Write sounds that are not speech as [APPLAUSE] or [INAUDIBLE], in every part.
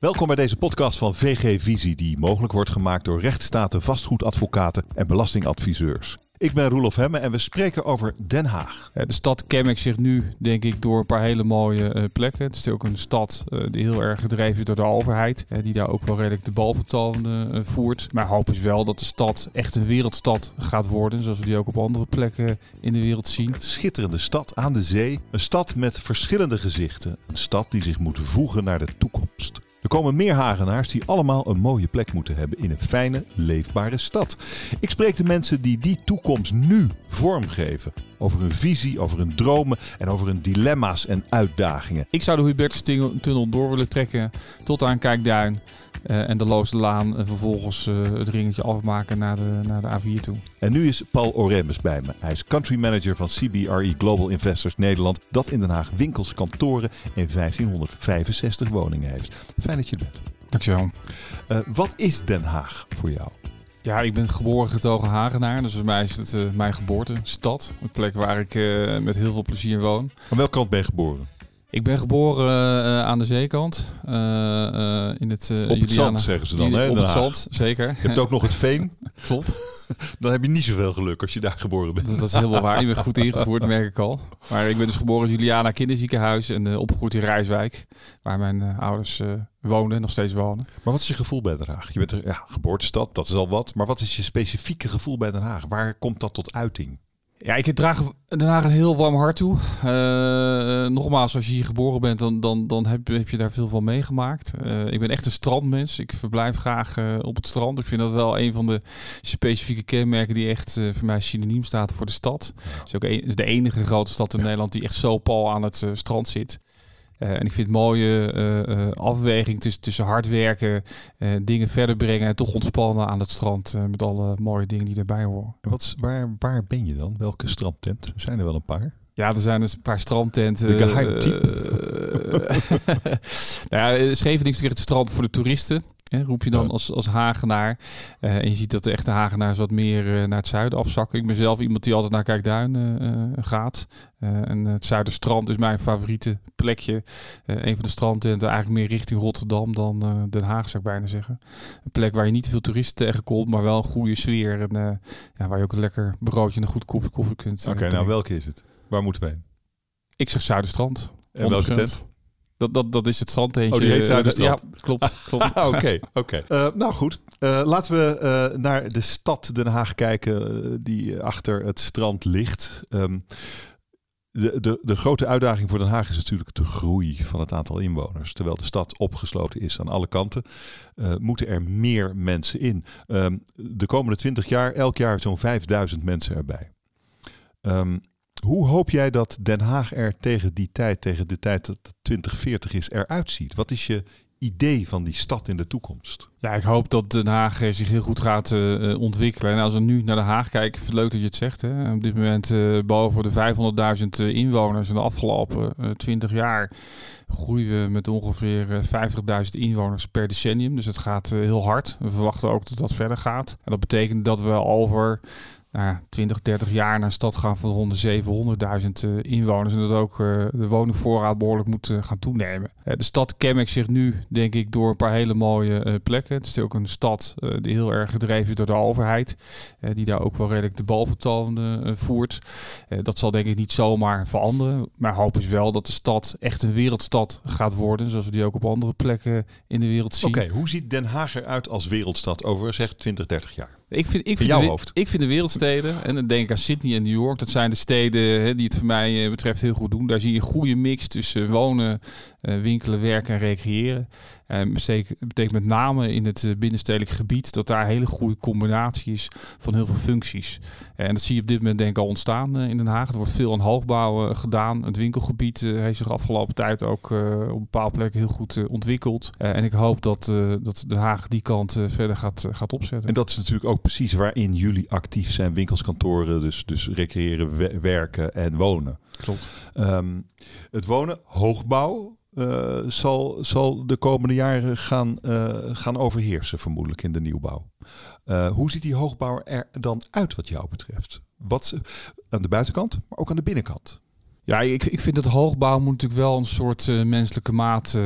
Welkom bij deze podcast van VG Visie, die mogelijk wordt gemaakt door rechtsstaten, vastgoedadvocaten en belastingadviseurs. Ik ben Roelof Hemme en we spreken over Den Haag. De stad kenmerkt zich nu, denk ik, door een paar hele mooie uh, plekken. Het is ook een stad uh, die heel erg gedreven is door de overheid, die daar ook wel redelijk de balvertoon voert. Maar hoop is wel dat de stad echt een wereldstad gaat worden, zoals we die ook op andere plekken in de wereld zien. Schitterende stad aan de zee, een stad met verschillende gezichten, een stad die zich moet voegen naar de toekomst. Komen meer Hagenaars die allemaal een mooie plek moeten hebben in een fijne, leefbare stad. Ik spreek de mensen die die toekomst nu vormgeven. Over hun visie, over hun dromen en over hun dilemma's en uitdagingen. Ik zou de Hubertus-tunnel door willen trekken tot aan Kijkduin. Uh, en de Looslaan en vervolgens uh, het ringetje afmaken naar de, naar de A4 toe. En nu is Paul Oremus bij me. Hij is country manager van CBRE Global Investors Nederland, dat in Den Haag winkels, kantoren en 1565 woningen heeft. Fijn dat je er bent. Dankjewel. Uh, wat is Den Haag voor jou? Ja, ik ben geboren getogen Hagenaar. Dus voor mij is het mijn geboortestad. Een plek waar ik met heel veel plezier woon. Aan welke kant ben je geboren? Ik ben geboren uh, aan de zeekant. Uh, uh, in het, op het Juliana, zand, zeggen ze dan, hè? Op het zand, zeker. Je hebt ook nog het veen. [LAUGHS] Klopt. dan heb je niet zoveel geluk als je daar geboren bent. Dat, dat is helemaal waar. Je bent goed ingevoerd, merk ik al. Maar ik ben dus geboren in Juliana Kinderziekenhuis en opgegroeid in Rijswijk. Waar mijn ouders woonden en nog steeds wonen. Maar wat is je gevoel bij Den Haag? Je bent er, ja, geboortestad, dat is al wat. Maar wat is je specifieke gevoel bij Den Haag? Waar komt dat tot uiting? Ja, ik draag Den Haag een heel warm hart toe. Uh, nogmaals, als je hier geboren bent, dan, dan, dan heb, heb je daar veel van meegemaakt. Uh, ik ben echt een strandmens. Ik verblijf graag uh, op het strand. Ik vind dat wel een van de specifieke kenmerken die echt voor mij synoniem staat voor de stad. Het is ook een, is de enige grote stad in Nederland die echt zo pal aan het strand zit. Uh, en ik vind mooie uh, uh, afweging tussen, tussen hard werken, dingen verder brengen en toch ontspannen aan het strand met alle mooie dingen die erbij horen. En wat, waar, waar ben je dan? Welke strandtent? Zijn er wel een paar? Ja, er zijn dus een paar strandtenten. De geheim type. [LAUGHS] nou ja, Scheveningen is het strand voor de toeristen. Hè, roep je dan als, als Hagenaar. Uh, en je ziet dat de echte Hagenaars wat meer uh, naar het zuiden afzakken. Ik ben zelf iemand die altijd naar Kijkduin uh, gaat. en het Zuiderstrand is mijn favoriete plekje. een van de strandtenten eigenlijk meer richting Rotterdam dan Den Haag zou ik bijna zeggen. Een plek waar je niet veel toeristen tegenkomt, maar wel een goede sfeer. En ja, waar je ook een lekker broodje en een goed kopje koffie kunt Oké, nou welke is het? Waar moeten we heen? Ik zeg Zuiderstrand. En welke tent? Dat, dat, dat is het strandteentje. Oh, die heet Zuiderstrand. Ja, klopt. klopt. [LAUGHS] ah, Oké, oké. Uh, nou goed. Uh, laten we uh, naar de stad Den Haag kijken die achter het strand ligt. Um, de, de, de grote uitdaging voor Den Haag is natuurlijk de groei van het aantal inwoners. Terwijl de stad opgesloten is aan alle kanten, moeten er meer mensen in. Um, de komende 20 jaar, elk jaar zo'n 5000 mensen erbij. Um, hoe hoop jij dat Den Haag er tegen die tijd, tegen de tijd dat het 2040 is, eruit ziet? Wat is je idee van die stad in de toekomst? Ja, ik hoop dat Den Haag zich heel goed gaat uh, ontwikkelen. En als we nu naar Den Haag kijken, leuk dat je het zegt. Op dit moment boven de 500.000 inwoners in de afgelopen uh, 20 jaar groeien we met ongeveer 50.000 inwoners per decennium. Dus het gaat heel hard. We verwachten ook dat dat verder gaat. En dat betekent dat we over nou, 20, 30 jaar naar een stad gaan van rond de 700.000 uh, inwoners. En dat ook uh, de woningvoorraad behoorlijk moet uh, gaan toenemen. de stad kenmerkt zich nu, denk ik, door een paar hele mooie plekken. Het is ook een stad die heel erg gedreven is door de overheid. die daar ook wel redelijk de balvertoon voert. dat zal denk ik niet zomaar veranderen. Maar hoop is wel dat de stad echt een wereldstad gaat worden. Zoals we die ook op andere plekken in de wereld zien. Oké, hoe ziet Den Haag eruit als wereldstad over zeg 20, 30 jaar? Ik vind, ik, vind de, ik vind de wereldsteden, en dan denk ik aan Sydney en New York, dat zijn de steden hè, die het voor mij eh, betreft heel goed doen. Daar zie je een goede mix tussen wonen, uh, winkelen, werken en recreëren. En dat betekent met name in het eh, binnenstedelijk gebied dat daar een hele goede combinatie is van heel veel functies. En dat zie je op dit moment denk ik al ontstaan in Den Haag. Er wordt veel aan hoogbouw gedaan. Het winkelgebied heeft zich afgelopen tijd ook op bepaalde plekken heel goed ontwikkeld. en ik hoop dat, dat Den Haag die kant verder gaat, gaat opzetten. En dat is natuurlijk ook precies waarin jullie actief zijn. Winkels, kantoren, dus, dus recreëren, werken en wonen. Klopt. Um, het wonen, hoogbouw, uh, zal, zal de komende jaren gaan, uh, gaan overheersen, vermoedelijk in de nieuwbouw. Uh, hoe ziet die hoogbouw er dan uit wat jou betreft? Wat aan de buitenkant, maar ook aan de binnenkant? Ja, ik, ik vind dat hoogbouw moet natuurlijk wel een soort menselijke maat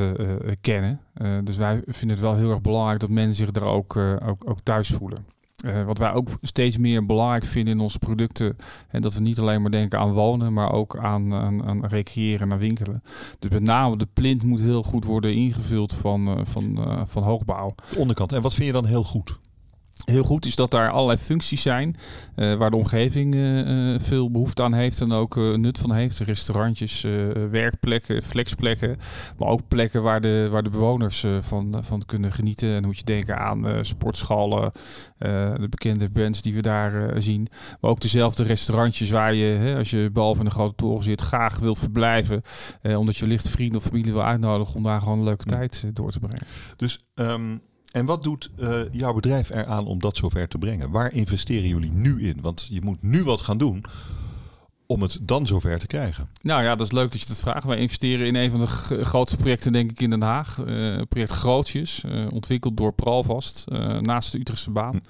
kennen. dus wij vinden het wel heel erg belangrijk dat mensen zich daar ook, ook, ook thuis voelen. Uh, wat wij ook steeds meer belangrijk vinden in onze producten. En dat we niet alleen maar denken aan wonen, maar ook aan, aan, recreëren en winkelen. Dus met name de plint moet heel goed worden ingevuld van, uh, van, uh, van hoogbouw. De onderkant. En wat vind je dan heel goed? Heel goed is dat daar allerlei functies zijn uh, waar de omgeving uh, veel behoefte aan heeft en ook uh, nut van heeft. Restaurantjes, werkplekken, flexplekken, maar ook plekken waar de, waar de bewoners van, van kunnen genieten. En moet je denken aan sportschallen, de bekende brands die we daar zien. Maar ook dezelfde restaurantjes waar je, hè, als je behalve in een grote toren zit, graag wilt verblijven. omdat je wellicht vrienden of familie wil uitnodigen om daar gewoon een leuke tijd door te brengen. Dus um en wat doet uh, jouw bedrijf eraan om dat zover te brengen? Waar investeren jullie nu in? Want je moet nu wat gaan doen om het dan zover te krijgen? Nou ja, dat is leuk dat je dat vraagt. Wij investeren in een van de grootste projecten, denk ik, in Den Haag. Uh, project Grootjes, uh, ontwikkeld door Pralvast, uh, naast de Utrechtse baan.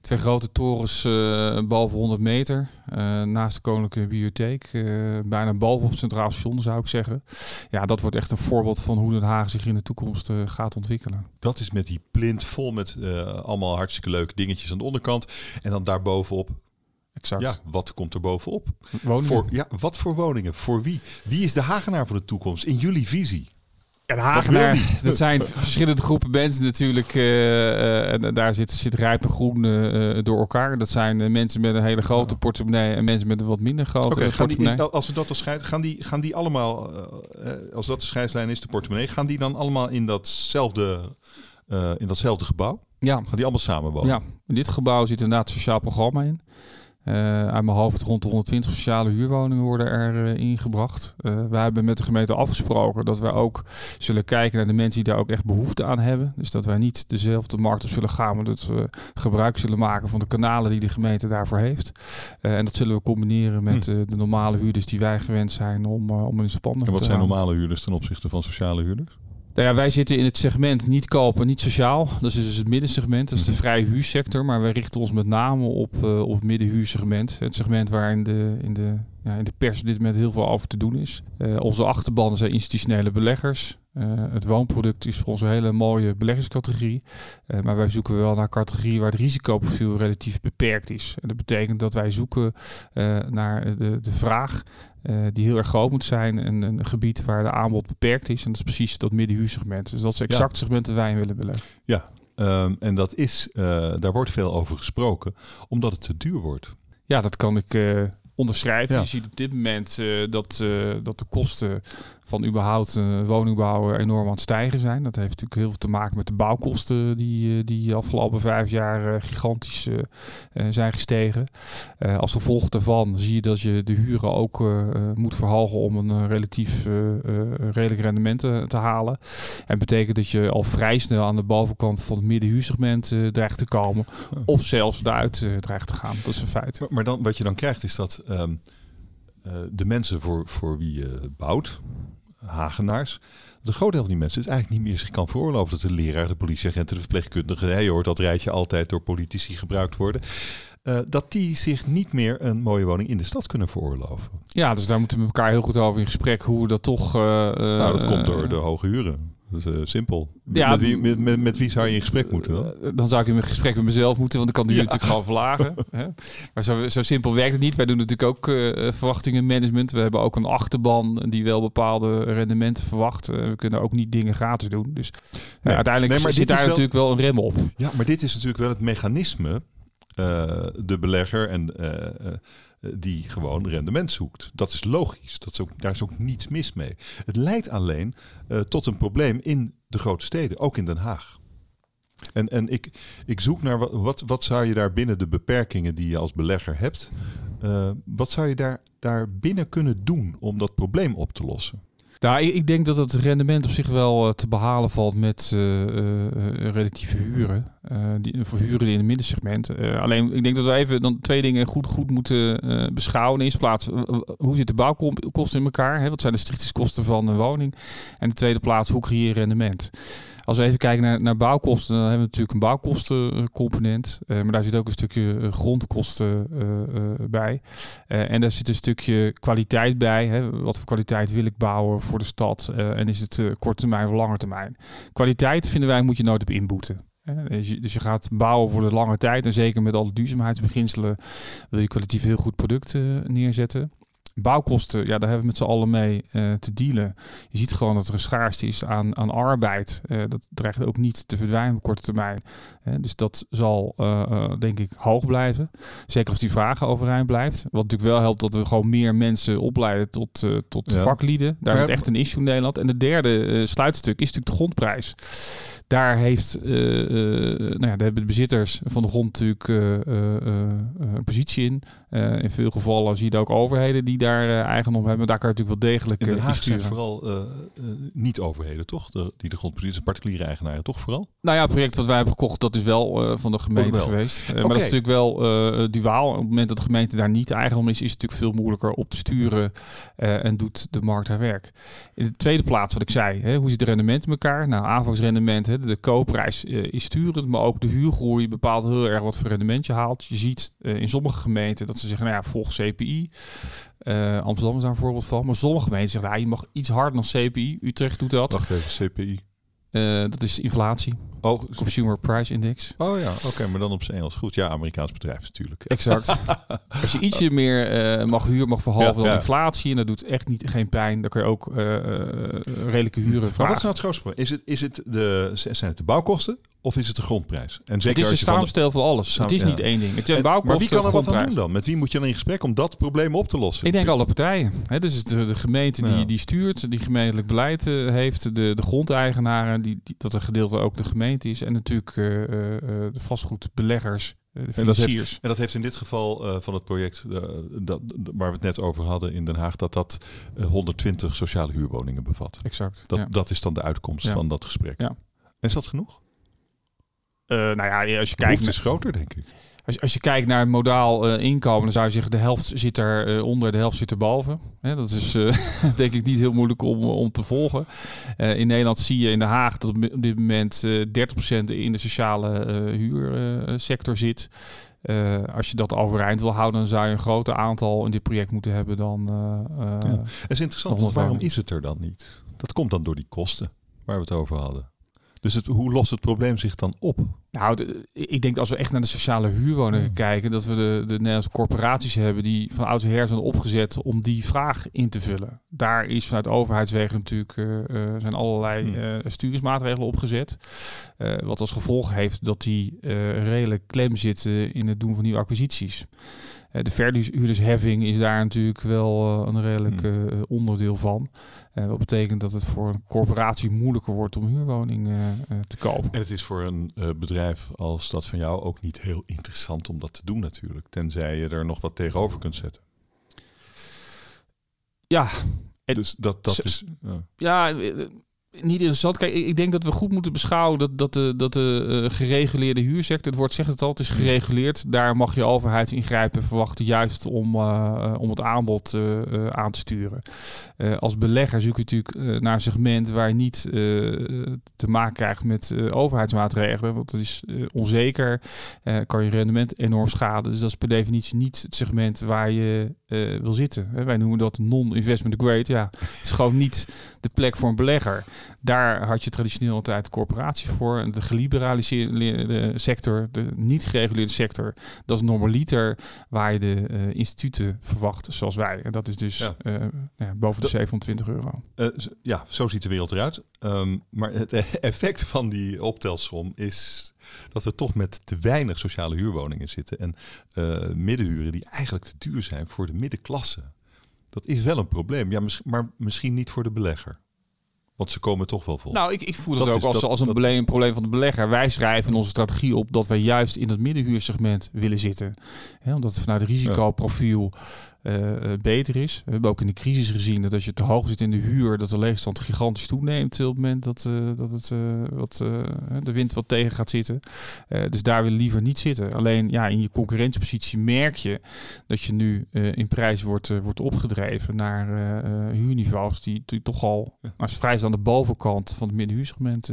Twee grote torens boven 100 meter, naast de Koninklijke Bibliotheek. bijna bovenop het Centraal Station, zou ik zeggen. Ja, dat wordt echt een voorbeeld van hoe Den Haag zich in de toekomst gaat ontwikkelen. Dat is met die plint vol met allemaal hartstikke leuke dingetjes aan de onderkant. En dan daarbovenop Exact. Ja, wat komt er bovenop? Woningen. Voor, ja, wat voor woningen? Voor wie? Wie is de Hagenaar van de toekomst in jullie visie? En Hagenaar, dat zijn verschillende groepen mensen natuurlijk. Uh, en daar zit, zit rijp en groen uh, door elkaar. Dat zijn mensen met een hele grote portemonnee en mensen met een wat minder grote okay, portemonnee. Die, als we dat als scheid, gaan die, gaan die allemaal, als dat de scheidslijn is, de portemonnee, gaan die dan allemaal in datzelfde, in datzelfde gebouw? Ja. Gaan die allemaal samen wonen? Ja, in dit gebouw zit inderdaad een sociaal programma in. Uh, uit mijn hoofd rond de 120 sociale huurwoningen worden er uh, ingebracht. Uh, wij hebben met de gemeente afgesproken dat wij ook zullen kijken naar de mensen die daar ook echt behoefte aan hebben. Dus dat wij niet dezelfde markt op zullen gaan, maar dat we gebruik zullen maken van de kanalen die de gemeente daarvoor heeft. en dat zullen we combineren met hm. de normale huurders die wij gewend zijn om, om een spannend En wat zijn normale huurders ten opzichte van sociale huurders? Nou ja, wij zitten in het segment niet kopen, niet sociaal. Dat is dus het middensegment. Dat is de mhm. vrije huursector. Maar wij richten ons met name op, uh, op het middenhuursegment. Het segment waar in de, in, de, ja, in de pers op dit moment heel veel over te doen is. Uh, onze achterban zijn institutionele beleggers. Uh, het woonproduct is voor ons een hele mooie beleggingscategorie. Uh, maar wij zoeken wel naar categorieën waar het risicoprofiel relatief beperkt is. En dat betekent dat wij zoeken uh, naar de, de vraag die heel erg groot moet zijn. En een gebied waar de aanbod beperkt is. En dat is precies dat middenhuursegment. Dus dat is exact het segment dat wij in willen beleggen. Ja, um, en dat is, daar wordt veel over gesproken, omdat het te duur wordt. Ja, dat kan ik onderschrijven. Je ziet op dit moment uh, dat, uh, dat de kosten van überhaupt uh, woningbouw enorm aan het stijgen zijn. Dat heeft natuurlijk heel veel te maken met de bouwkosten die, die afgelopen vijf jaar gigantisch zijn gestegen. als gevolg daarvan zie je dat je de huren ook moet verhogen om een relatief redelijk rendement te, te, halen. En betekent dat je al vrij snel aan de bovenkant van het middenhuursegment dreigt te komen. Of zelfs daaruit dreigt te gaan. Dat is een feit. Maar, maar dan, wat je dan krijgt is dat um, uh, de mensen voor, voor wie je bouwt, Hagenaars, de grote deel van die mensen is eigenlijk niet meer zich kan veroorloven dat de leraar, de politieagent, de verpleegkundige, je hoort dat rijtje altijd door politici gebruikt worden. Uh, dat die zich niet meer een mooie woning in de stad kunnen veroorloven. Ja, dus daar moeten we met elkaar heel goed over in gesprek hoe we dat toch. Uh, nou, dat komt door de hoge huren. Dat is uh, simpel. Ja, met, wie, met, met, met, wie zou je in gesprek moeten dan? Eh, dan zou ik in gesprek met mezelf moeten, want dan kan die natuurlijk gewoon verlagen. [LAUGHS] Hè? Maar zo, zo, simpel werkt het niet. Wij doen natuurlijk ook uh, verwachtingenmanagement. We hebben ook een achterban die wel bepaalde rendementen verwacht. Uh, we kunnen ook niet dingen gratis doen. Dus nee. uiteindelijk nee, maar zit daar wel... natuurlijk wel een rem op. Ja, maar dit is natuurlijk wel het mechanisme. De belegger en eh, die gewoon rendement zoekt. Dat is logisch. Dat is ook, daar is ook niets mis mee. Het leidt alleen tot een probleem in de grote steden, ook in Den Haag. En, en ik, ik zoek naar wat, wat, wat zou je daar binnen de beperkingen die je als belegger hebt, wat zou je daar, daar binnen kunnen doen om dat probleem op te lossen? Nou, ik, denk dat het rendement op zich wel uh, te behalen valt met uh, uh, relatieve huren. die, voor huren in het middensegment. alleen, ik denk dat we even dan twee dingen goed, goed moeten beschouwen. In eerste plaats, hoe zit de bouwkosten in elkaar? Hè? Wat zijn de stichtingskosten van een woning? En in de tweede plaats, hoe creëer je rendement? Als we even kijken naar, naar bouwkosten, dan hebben we natuurlijk een bouwkostencomponent. Uh, maar daar zit ook een stukje grondkosten bij. en daar zit een stukje kwaliteit bij. Hè. Wat voor kwaliteit wil ik bouwen voor de stad? en is het korte termijn of lange termijn? Kwaliteit vinden wij moet je nooit op inboeten. Dus dus je, gaat bouwen voor de lange tijd. En zeker met alle duurzaamheidsbeginselen wil je kwalitatief heel goed product neerzetten. Bouwkosten, ja, daar hebben we met z'n allen mee uh, te dealen. Je ziet gewoon dat er een schaarste is aan, aan arbeid. Uh, dat dreigt ook niet te verdwijnen op korte termijn. Uh, dus dat zal, denk ik, hoog blijven. Zeker als die vragen overeind blijft. Wat natuurlijk wel helpt dat we gewoon meer mensen opleiden tot, tot ja. vaklieden. Daar is het echt een issue in Nederland. En de derde sluitstuk is natuurlijk de grondprijs. Daar heeft, nou ja, daar hebben de bezitters van de grond natuurlijk een positie in. in veel gevallen zie je ook overheden die daar uh, eigendom hebben. Daar kan je natuurlijk wel degelijk in Den uh, Haag vooral uh, niet overheden, toch? De, die de grondpositie, particuliere eigenaren, toch vooral? Nou ja, het project wat wij hebben gekocht, dat is wel van de gemeente geweest. Okay. Maar dat is natuurlijk wel duaal. Op het moment dat de gemeente daar niet eigendom is, is het natuurlijk veel moeilijker op te sturen en doet de markt haar werk. In de tweede plaats, wat ik zei, hè, hoe zit het rendement in elkaar? Nou, aanvangsrendement, hè, de koopprijs is sturend, maar ook de huurgroei bepaalt heel erg wat voor rendement je haalt. Je ziet in sommige gemeenten dat ze zeggen, nou ja, volg CPI. Uh, Amsterdam is daar een voorbeeld van. Maar sommige gemeenten zeggen, ja, je mag iets harder dan CPI. Utrecht doet dat. Wacht even, CPI. Uh, dat is inflatie. Oh, Consumer Price Index. Oh ja, oké, maar dan op zijn Engels. Goed, ja, Amerikaans bedrijf natuurlijk. Exact. [LAUGHS] Als je ietsje meer uh, mag huur mag verhalven ja, dan ja. inflatie en dat doet echt niet geen pijn, dan kun je ook uh, redelijke huren vragen. Maar wat is nou het grootste probleem? Is het, is het de, zijn het de bouwkosten of is het de grondprijs? En zeker het is een samenstel van, alles. Samen, het is niet één ding. Het zijn bouwkosten, maar wie kan er wat aan doen dan? Met wie moet je dan in gesprek om dat probleem op te lossen? Ik denk alle partijen. He, dus de, de gemeente die, die stuurt, die gemeentelijk beleid heeft, de, de grondeigenaren, die, die, dat een gedeelte ook de gemeente is en natuurlijk uh, de vastgoedbeleggers. De en, dat heeft, en dat heeft in dit geval uh, van het project uh, dat, waar we het net over hadden in Den Haag, dat dat 120 sociale huurwoningen bevat. Exact. Dat, ja. dat is dan de uitkomst ja. van dat gesprek. Ja. En is dat genoeg? nou ja, als je de kijkt. is groter, denk ik. Als, als je kijkt naar het modaal uh, inkomen, dan zou je zeggen de helft zit er uh, onder, de helft zit er boven. Hè, dat is uh, [LAUGHS] denk ik niet heel moeilijk om, om te volgen. in Nederland zie je in Den Haag dat op dit moment 30% in de sociale huursector zit. als je dat overeind wil houden, dan zou je een groter aantal in dit project moeten hebben dan. ja. Dat is interessant, want waarom is het er dan niet? Dat komt dan door die kosten waar we het over hadden. Dus het, hoe lost het probleem zich dan op? Nou, de, ik denk als we echt naar de sociale huurwoningen hmm. kijken, dat we de, de Nederlandse corporaties hebben die van oudsher zijn opgezet om die vraag in te vullen. Daar is vanuit overheidswegen natuurlijk uh, zijn allerlei uh, sturingsmaatregelen opgezet. Uh, wat als gevolg heeft dat die redelijk klem zitten in het doen van nieuwe acquisities. De verhuurdersheffing is daar natuurlijk wel een redelijk hmm. onderdeel van. wat betekent dat het voor een corporatie moeilijker wordt om huurwoningen te kopen. En het is voor een bedrijf als dat van jou ook niet heel interessant om dat te doen natuurlijk. Tenzij je er nog wat tegenover kunt zetten. Ja. Dus dat, dat is... Ja. ja niet interessant. Kijk, ik denk dat we goed moeten beschouwen dat, dat de, dat de uh, gereguleerde huursector, het woord zegt het al, het is gereguleerd. Daar mag je overheidsingrijpen verwachten, juist om, uh, om het aanbod uh, aan te sturen. als belegger zoek je natuurlijk naar een segment waar je niet te maken krijgt met overheidsmaatregelen. Want dat is onzeker, kan je rendement enorm schaden. Dus dat is per definitie niet het segment waar je wil zitten. wij noemen dat non-investment grade. Ja, het is gewoon niet de plek voor een belegger. Daar had je traditioneel altijd corporaties voor. De geliberaliseerde sector, de niet gereguleerde sector, dat is normaliter waar je de uh, instituten verwacht, zoals wij. En dat is dus ja. Uh, ja, boven de 720 euro. Ja, zo ziet de wereld eruit. Um, maar het [LAUGHS] effect van die optelsom is dat we toch met te weinig sociale huurwoningen zitten. En middenhuren die eigenlijk te duur zijn voor de middenklasse. Dat is wel een probleem. Ja, maar misschien niet voor de belegger. Want ze komen toch wel vol. Nou, ik, ik voel het ook als, als een dat, probleem van de belegger. Wij schrijven in onze strategie op dat wij juist in dat middenhuursegment willen zitten. omdat het vanuit het risicoprofiel uh, beter is. We hebben ook in de crisis gezien dat als je te hoog zit in de huur, dat de leegstand gigantisch toeneemt op het moment dat, uh, dat het, wat, de wind wat tegen gaat zitten. dus daar wil je liever niet zitten. Alleen ja, in je concurrentiepositie merk je dat je nu in prijs wordt, wordt opgedreven naar huurniveaus die, die toch al, als vrij aan de bovenkant van het middenhuursegment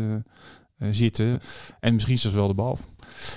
zitten. En misschien zelfs wel de boven.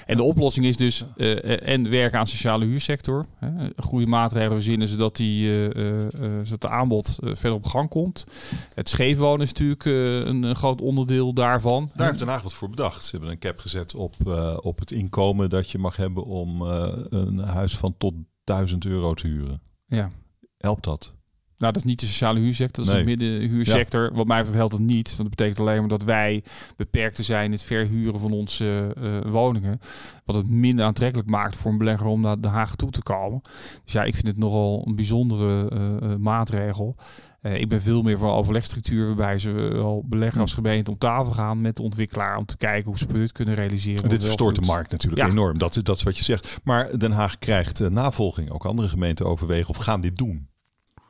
En de oplossing is dus uh, en werken aan de sociale huursector. Hè, goede maatregelen verzinnen zodat, die, uh, zodat de aanbod verder op gang komt. Het scheefwonen is natuurlijk een, een, groot onderdeel daarvan. Daar heeft Den Haag wat voor bedacht. Ze hebben een cap gezet op, op het inkomen dat je mag hebben om een huis van tot 1000 euro te huren. Ja. Helpt dat? Nou, dat is niet de sociale huursector, dat is de middenhuursector. Wat mij betreft helpt het niet. Want dat betekent alleen maar dat wij beperkt zijn in het verhuren van onze uh, woningen. Wat het minder aantrekkelijk maakt voor een belegger om naar Den Haag toe te komen. Dus ja, ik vind het nogal een bijzondere uh, maatregel. ik ben veel meer van overlegstructuur waarbij ze al beleggen als gemeente om tafel gaan met de ontwikkelaar om te kijken hoe ze het product kunnen realiseren. dit verstoort de markt natuurlijk enorm. Dat, dat is wat je zegt. Maar Den Haag krijgt navolging. Ook andere gemeenten overwegen of gaan dit doen.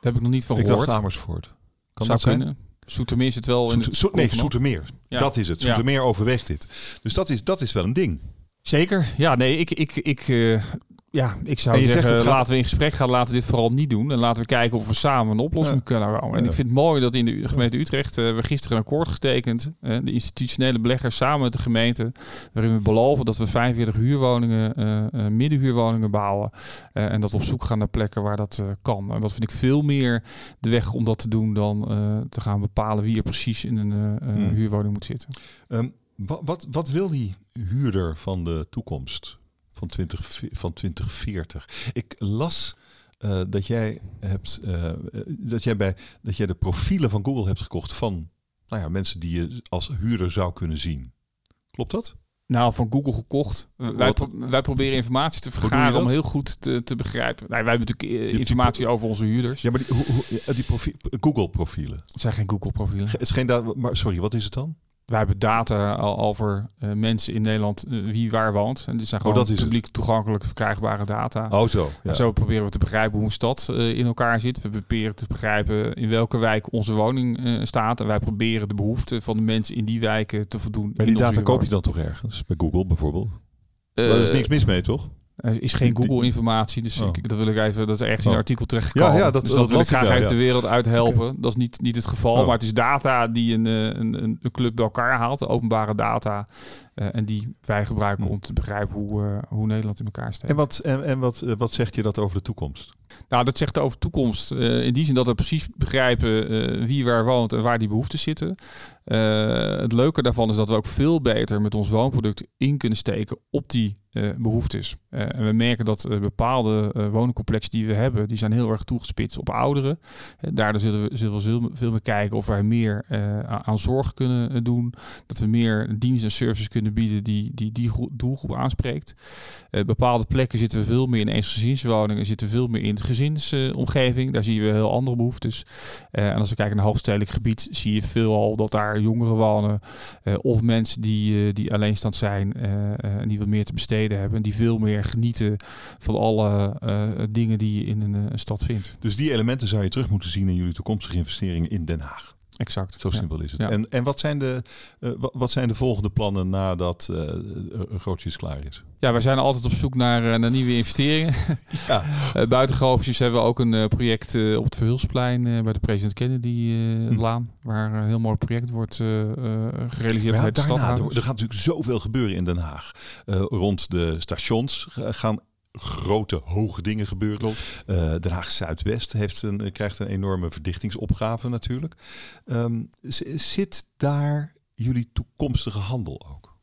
Daar heb ik nog niet van gehoord. Ik dacht Amersfoort. Kan Zou dat zijn? Kunnen. Zoetermeer zit wel in het Nee, Zoetermeer. Ja. Dat is het. Zoetermeer ja. overweegt dit. Dus dat is, dat is wel een ding. Zeker. Ja, nee, ik, ik, ik, uh, ja, ik zou zeggen, laten we in gesprek gaan. Laten we dit vooral niet doen. En laten we kijken of we samen een oplossing kunnen komen. En ik vind het mooi dat in de gemeente Utrecht uh, we gisteren een akkoord getekend. Uh, de institutionele beleggers samen met de gemeente. Waarin we beloven dat we 45 huurwoningen, uh, middenhuurwoningen bouwen. en dat we op zoek gaan naar plekken waar dat kan. En dat vind ik veel meer de weg om dat te doen dan te gaan bepalen wie er precies in een hmm. huurwoning moet zitten. Um, wat, wat, wat wil die huurder van de toekomst? Van, 20, van 2040. Ik las uh, dat jij hebt uh, dat jij bij dat jij de profielen van Google hebt gekocht van nou ja, mensen die je als huurder zou kunnen zien. Klopt dat? Nou, van Google gekocht. Wij, wij, proberen informatie te vergaren om heel goed te, te begrijpen. Nou, wij hebben natuurlijk informatie over onze huurders. Ja, maar die, hoe, hoe, die profiel, Google profielen. Het zijn geen Google profielen. Het is geen maar sorry, wat is het dan? Wij hebben data al over uh, mensen in Nederland uh, wie waar woont. En dit zijn oh, gewoon oh, dat publiek toegankelijk verkrijgbare data. Oh zo. Ja. En zo proberen we te begrijpen hoe een stad uh, in elkaar zit. We proberen te begrijpen in welke wijk onze woning staat. En wij proberen de behoeften van de mensen in die wijken te voldoen. Maar die data koop je dan toch ergens? Bij Google bijvoorbeeld? Daar is niks mis mee, toch? Er is geen Google-informatie, dus oh. ik, dat wil ik even, dat is ergens in een oh. artikel terechtgekomen. Ja, ja, dat, dus dat, wil ik graag even de wereld uithelpen. Dat is niet, niet het geval, oh. maar het is data die een, eh, een, een, een club bij elkaar haalt, de openbare data, uh, en die wij gebruiken hm. om te begrijpen hoe, uh, hoe Nederland in elkaar staat. En, wat, en, en wat, wat zegt je dat over de toekomst? Nou, dat zegt over toekomst. Uh, in die zin dat we precies begrijpen uh, wie waar woont en waar die behoeften zitten. Uh, het leuke daarvan is dat we ook veel beter met ons woonproduct in kunnen steken op die behoeftes. en we merken dat bepaalde woningcomplexen die we hebben, die zijn heel erg toegespitst op ouderen. daardoor zullen we, zullen we veel meer kijken of wij meer aan zorg kunnen doen. Dat we meer diensten en services kunnen bieden die die, die doelgroep aanspreekt. bepaalde plekken zitten we veel meer in eensgezinswoningen, zitten we veel meer in gezinsomgeving. daar zien we heel andere behoeftes. En als we kijken naar hoogstedelijk gebied, zie je veelal dat daar jongeren wonen. Of mensen die, die alleenstand zijn en die wat meer te besteden hebben. Die veel meer genieten van alle dingen die je in een, een stad vindt. Dus die elementen zou je terug moeten zien in jullie toekomstige investeringen in Den Haag. Exact. Zo simpel is het. En, en wat, zijn de, uh, wat zijn de volgende plannen nadat uh, Grootjes klaar is? Ja, wij zijn altijd op zoek naar, naar nieuwe investeringen. [LAUGHS] Ja. [LAUGHS] buiten Grootjes hebben we ook een project op het Verhulsplein bij de President Kennedy hm. Laan. Waar een heel mooi project wordt gerealiseerd ja, de stad. Er, er gaat natuurlijk zoveel gebeuren in Den Haag. rond de stations gaan grote, hoge dingen gebeuren. Uh, Den Haag Zuidwest heeft een, krijgt een enorme verdichtingsopgave natuurlijk. Um, zit daar jullie toekomstige handel ook?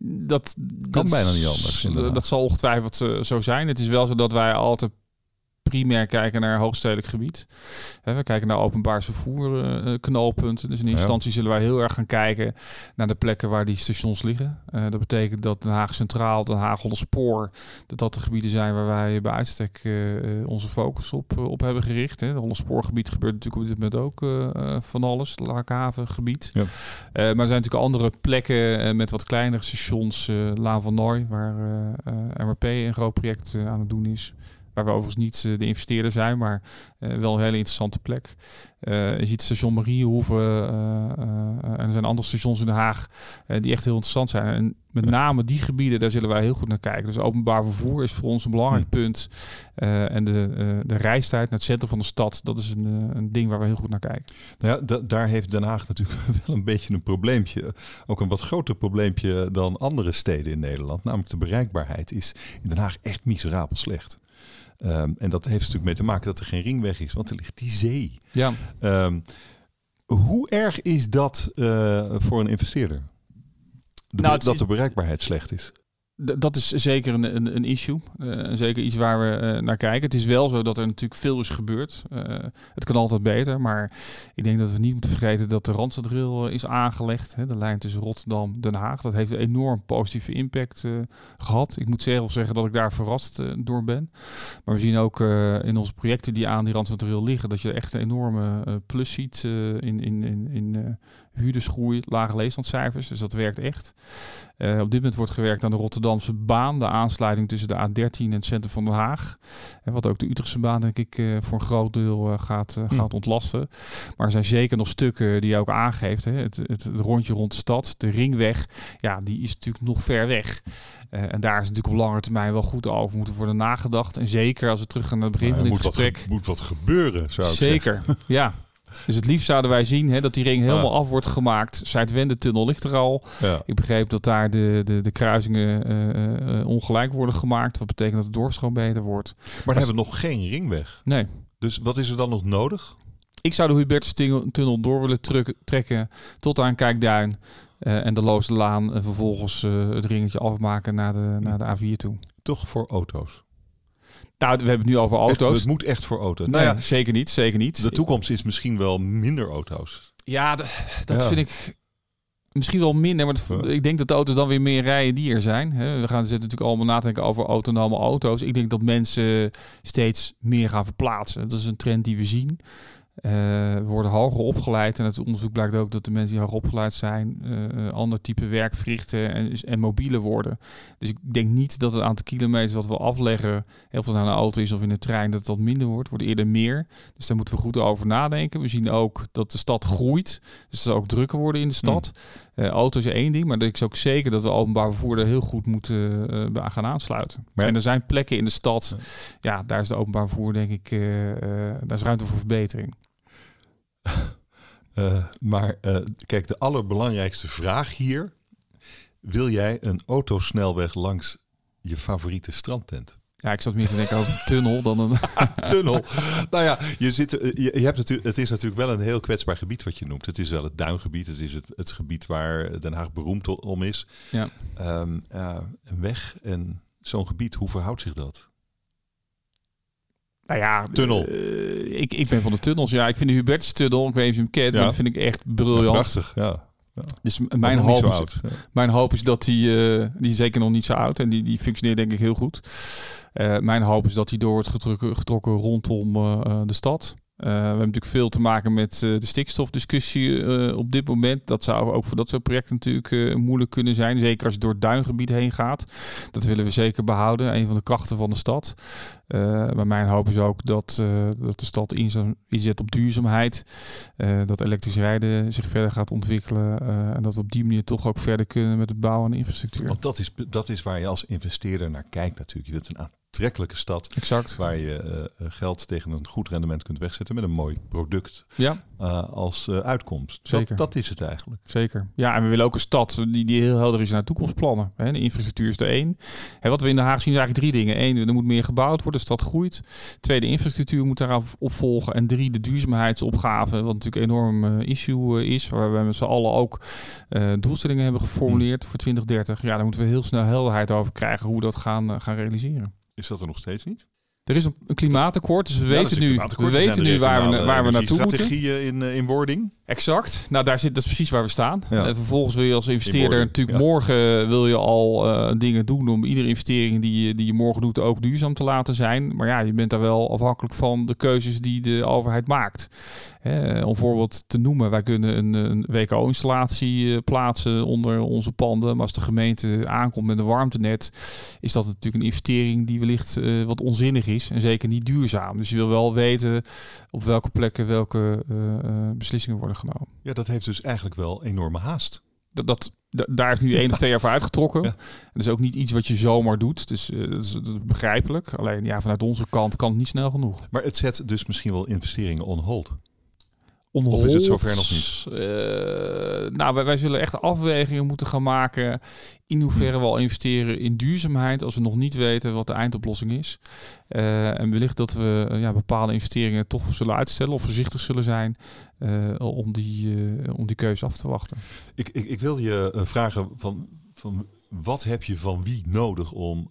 Dat kan dat bijna niet anders. Dat zal ongetwijfeld uh, zo zijn. Het is wel zo dat wij altijd primair kijken naar hoogstedelijk gebied. we kijken naar openbaar vervoer uh, knooppunten. Dus in instantie zullen wij heel erg gaan kijken naar de plekken waar die stations liggen. Uh, dat betekent dat Den Haag Centraal, Den Haag Spoor, dat dat de gebieden zijn waar wij bij uitstek onze focus op, op hebben gericht. De Spoorgebied gebeurt natuurlijk op dit moment ook van alles. Het Laakhavengebied. Ja. maar er zijn natuurlijk andere plekken met wat kleinere stations. Laan van Nooi, waar MRP een groot project aan het doen is. Waar we overigens niet eh, de investeerder zijn, maar eh, wel een hele interessante plek. Eh, je ziet station Mariehoeven en er zijn andere stations in Den Haag die echt heel interessant zijn. En met name die gebieden, daar zullen wij heel goed naar kijken. Dus openbaar vervoer is voor ons een belangrijk hm. punt. en de, de reistijd naar het centrum van de stad, dat is een, een ding waar we heel goed naar kijken. Nou ja, daar heeft Den Haag natuurlijk [LAUGHS] wel een beetje een probleempje. Ook een wat groter probleempje dan andere steden in Nederland. Namelijk de bereikbaarheid is in Den Haag echt miserabel slecht. Ehm, en dat heeft natuurlijk mee te maken dat er geen ringweg is, want er ligt die zee. Ja. Um, hoe erg is dat uh, voor een investeerder? De, nou, dat de bereikbaarheid slecht is dat is zeker een, een, een issue. Uh, zeker iets waar we uh, naar kijken. Het is wel zo dat er natuurlijk veel is gebeurd. Uh, het kan altijd beter. Maar ik denk dat we niet moeten vergeten dat de Randstadrail is aangelegd. Hè, de lijn tussen Rotterdam en Den Haag. Dat heeft een enorm positieve impact gehad. Ik moet zelf zeggen dat ik daar verrast door ben. Maar we zien ook in onze projecten die aan die Randstadrail liggen... dat je echt een enorme plus ziet in, in, in, in huurdersgroei, lage leestandcijfers. Dus dat werkt echt. Uh, op dit moment wordt gewerkt aan de Rotterdamse baan, de aansluiting tussen de A13 en het centrum van Den Haag. En wat ook de Utrechtse baan, denk ik, uh, voor een groot deel uh, gaat, hm. gaat ontlasten. Maar er zijn zeker nog stukken die je ook aangeeft. Hè. Het, het, het, rondje rond de stad, de ringweg, ja, die is natuurlijk nog ver weg. en daar is natuurlijk op lange termijn wel goed over moeten worden nagedacht. En zeker als we terug gaan naar het begin van dit gesprek. Wat moet wat gebeuren, zou ik Zeker, ja. [LAUGHS] Dus het liefst zouden wij zien hè, dat die ring helemaal af wordt gemaakt. Zuidwende-tunnel ligt er al. Ik begreep dat daar de, de, de kruisingen uh, ongelijk worden gemaakt. Wat betekent dat de doorstroom beter wordt. Maar we hebben nog geen ringweg. Nee. Dus wat is er dan nog nodig? Ik zou de Hubertus-tunnel door willen trekken tot aan Kijkduin. Uh, en de Looslaan en vervolgens het ringetje afmaken naar de, naar de A4 toe. Toch voor auto's? Nou, we hebben het nu over auto's. het moet echt voor auto's. nou ja, zeker niet, zeker niet. De toekomst is misschien wel minder auto's. Ja, dat vind ik misschien wel minder. Maar ik denk dat de auto's dan weer meer rijden die er zijn. We gaan zitten natuurlijk allemaal nadenken over autonome auto's. Ik denk dat mensen steeds meer gaan verplaatsen. Dat is een trend die we zien. Uh, we worden hoger opgeleid en het onderzoek blijkt ook dat de mensen die hoger opgeleid zijn, uh, ander type werk verrichten en, en mobieler worden. Dus ik denk niet dat het aantal kilometers wat we afleggen, heel veel naar een auto is of in de trein, dat dat minder wordt, wordt eerder meer. Dus daar moeten we goed over nadenken. We zien ook dat de stad groeit, dus er ook drukker worden in de stad. Mm. Uh, auto's is één ding, maar ik is ook zeker dat we openbaar vervoer er heel goed moeten gaan aansluiten. En er zijn plekken in de stad, ja, daar is de openbaar vervoer denk ik, daar is ruimte voor verbetering. Uh, maar uh, kijk, de allerbelangrijkste vraag hier. Wil jij een autosnelweg langs je favoriete strandtent? Ja, ik zat meer te denken over een tunnel dan een... [LAUGHS] tunnel. Nou ja, je zit, je, je, hebt natuurlijk, het is natuurlijk wel een heel kwetsbaar gebied wat je noemt. Het is wel het duingebied. Het is het, het gebied waar Den Haag beroemd om is. Ja. Um, uh, een weg en zo'n gebied, hoe verhoudt zich dat? Nou ja, tunnel. Uh, ik, ik ben van de tunnels. Ja, ik vind de Hubertus tunnel, ik weet niet of je hem kent, ja. dat vind ik echt briljant. Ja, prachtig, ja. ja. Dus mijn hoop, is, oud, mijn hoop is dat die, uh, die zeker nog niet zo oud en die, die functioneert denk ik heel goed. Uh, mijn hoop is dat die door wordt getrokken, getrokken rondom de stad. Uh, we hebben natuurlijk veel te maken met uh, de stikstofdiscussie uh, op dit moment. Dat zou ook voor dat soort projecten natuurlijk moeilijk kunnen zijn. Zeker als je door het duingebied heen gaat. Dat willen we zeker behouden. Een van de krachten van de stad. maar mijn hoop is ook dat, dat de stad inzet op duurzaamheid. dat elektrisch rijden zich verder gaat ontwikkelen. en dat we op die manier toch ook verder kunnen met het bouwen aan infrastructuur. Want dat is, dat is waar je als investeerder naar kijkt natuurlijk. Je wilt een aantrekkelijke stad. Exact. Waar je geld tegen een goed rendement kunt wegzetten met een mooi product ja. Uh, als uh, uitkomst. Zeker. Dat, dat, is het eigenlijk. Zeker. Ja, en we willen ook een stad die, die heel helder is naar toekomstplannen. Hè. De infrastructuur is er één. En wat we in Den Haag zien is eigenlijk drie dingen. Eén, er moet meer gebouwd worden, de stad groeit. Twee, de infrastructuur moet daarop volgen. En drie, de duurzaamheidsopgave, wat natuurlijk een enorm issue is. Waar we met z'n allen ook doelstellingen hebben geformuleerd voor 2030. Ja, daar moeten we heel snel helderheid over krijgen hoe we dat gaan, gaan realiseren. Is dat er nog steeds niet? Er is een, een klimaatakkoord, dus we weten nu, we weten nu waar we, waar we naartoe moeten. Strategieën in, eh, in wording. Exact. Nou, daar zit dat is precies waar we staan. En vervolgens wil je als investeerder natuurlijk morgen wil je al uh, dingen doen om iedere investering die je, die je morgen doet ook duurzaam te laten zijn. Maar ja, je bent daar wel afhankelijk van de keuzes die de overheid maakt. Eh, om voorbeeld te noemen, wij kunnen een, een WKO-installatie uh, plaatsen onder onze panden. Maar als de gemeente aankomt met een warmtenet, is dat natuurlijk een investering die wellicht wat onzinnig is en zeker niet duurzaam. Dus je wil wel weten op welke plekken welke beslissingen worden genomen. Ja, dat heeft dus eigenlijk wel enorme haast. Dat, dat, daar is nu één of twee jaar voor uitgetrokken. Ja. Dat is ook niet iets wat je zomaar doet. Dus uh, dat, is, dat, is, begrijpelijk. Alleen ja, vanuit onze kant kan het niet snel genoeg. Maar het zet dus misschien wel investeringen on hold. On of is het zover nog niet? Uh, nou, wij, wij, zullen echt afwegingen moeten gaan maken. In hoeverre we al investeren in duurzaamheid. Als we nog niet weten wat de eindoplossing is. Uh, en wellicht dat we ja, bepaalde investeringen toch zullen uitstellen. Of voorzichtig zullen zijn. om, die, om die keuze af te wachten. Ik, ik, ik wil je vragen van, van wat heb je van wie nodig om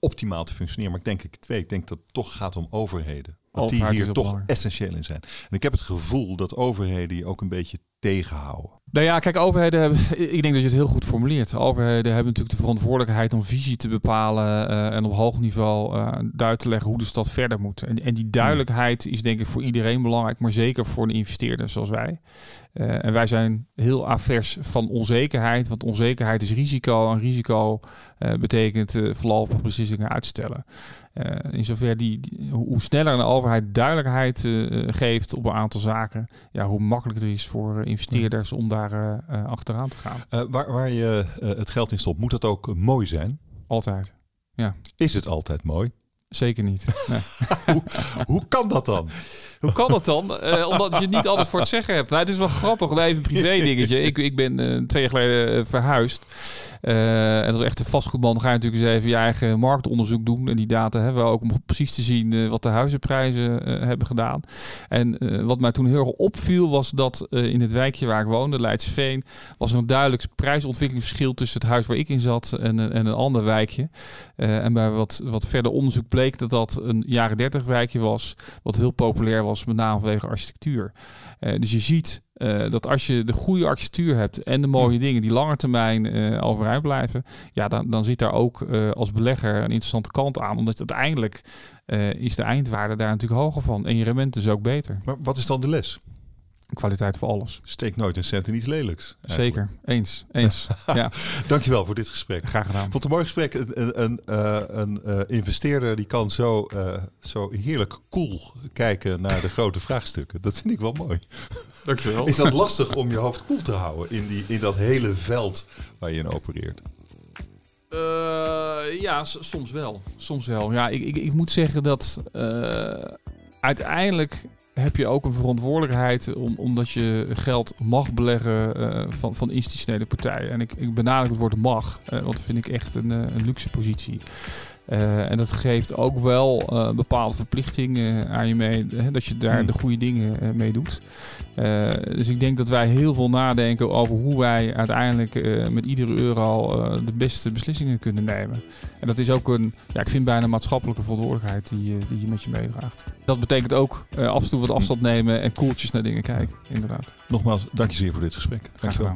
optimaal te functioneren? Maar ik denk ik twee, ik denk dat het toch gaat om overheden. Dat die hier toch essentieel in zijn. En ik heb het gevoel dat overheden je ook een beetje tegenhouden. Nou ja, kijk, overheden hebben, [LAUGHS] ik denk dat je het heel goed formuleert. Overheden hebben natuurlijk de verantwoordelijkheid om visie te bepalen uh, en op hoog niveau uh, duidelijk te leggen hoe de stad verder moet. En, en die duidelijkheid is denk ik voor iedereen belangrijk, maar zeker voor een investeerder zoals wij. Uh, en wij zijn heel avers van onzekerheid, want onzekerheid is risico en risico betekent voorlopig beslissingen uitstellen. in zover die, die, hoe sneller een overheid duidelijkheid geeft op een aantal zaken, ja, hoe makkelijker het is voor investeerders om daar daar uh, achteraan te gaan. Uh, waar, waar je het geld in stopt, moet dat ook mooi zijn? Altijd, ja. Is het altijd mooi? Zeker niet. Nee. [LAUGHS] hoe, hoe kan dat dan? [LAUGHS] Hoe kan dat dan? Uh, omdat je niet alles voor het zeggen hebt. Nou, het is wel grappig. Even privé dingetje. Ik, ik ben uh, twee jaar geleden verhuisd. Uh, en als echte vastgoedman ga je natuurlijk eens even je eigen marktonderzoek doen. En die data hebben we ook om precies te zien wat de huizenprijzen hebben gedaan. En wat mij toen heel erg opviel was dat in het wijkje waar ik woonde, Leidsveen, was er een duidelijk prijsontwikkelingsverschil tussen het huis waar ik in zat en, en een ander wijkje. en bij wat, wat verder onderzoek bleek dat dat een jaren 30 wijkje was, wat heel populair was, met name vanwege architectuur. Uh, dus je ziet uh, dat als je de goede architectuur hebt en de mooie dingen die langer termijn uh, overeind blijven, ja, dan, dan zit daar ook als belegger een interessante kant aan. Omdat uiteindelijk is de eindwaarde daar natuurlijk hoger van en je rendement is ook beter. Maar wat is dan de les? Kwaliteit voor alles. Steek nooit een cent in iets lelijks. Eigenlijk. Zeker, eens. eens. [LAUGHS] ja. Dankjewel voor dit gesprek. Graag gedaan. Ik vond het een mooi gesprek. Een, een, uh, een uh, investeerder die kan zo, uh, zo heerlijk cool kijken naar de grote vraagstukken. Dat vind ik wel mooi. Dankjewel. Is dat lastig om je hoofd koel te houden in, die, in dat hele veld waar je in opereert? ja, soms wel. Soms wel. Ja, ik, ik, ik moet zeggen dat uiteindelijk heb je ook een verantwoordelijkheid om, omdat je geld mag beleggen uh, van, van institutionele partijen. En ik, ik benadruk het woord mag, uh, want dat vind ik echt een, een luxe positie. Uh, en dat geeft ook wel uh, bepaalde verplichtingen aan je mee, hè, dat je daar de goede dingen uh, mee doet. dus ik denk dat wij heel veel nadenken over hoe wij uiteindelijk met iedere euro de beste beslissingen kunnen nemen. En dat is ook een, ja, ik vind bijna een maatschappelijke verantwoordelijkheid die, die je met je meedraagt. Dat betekent ook af en toe wat afstand nemen en koeltjes naar dingen kijken, inderdaad. Nogmaals, dank je zeer voor dit gesprek. Dankjewel.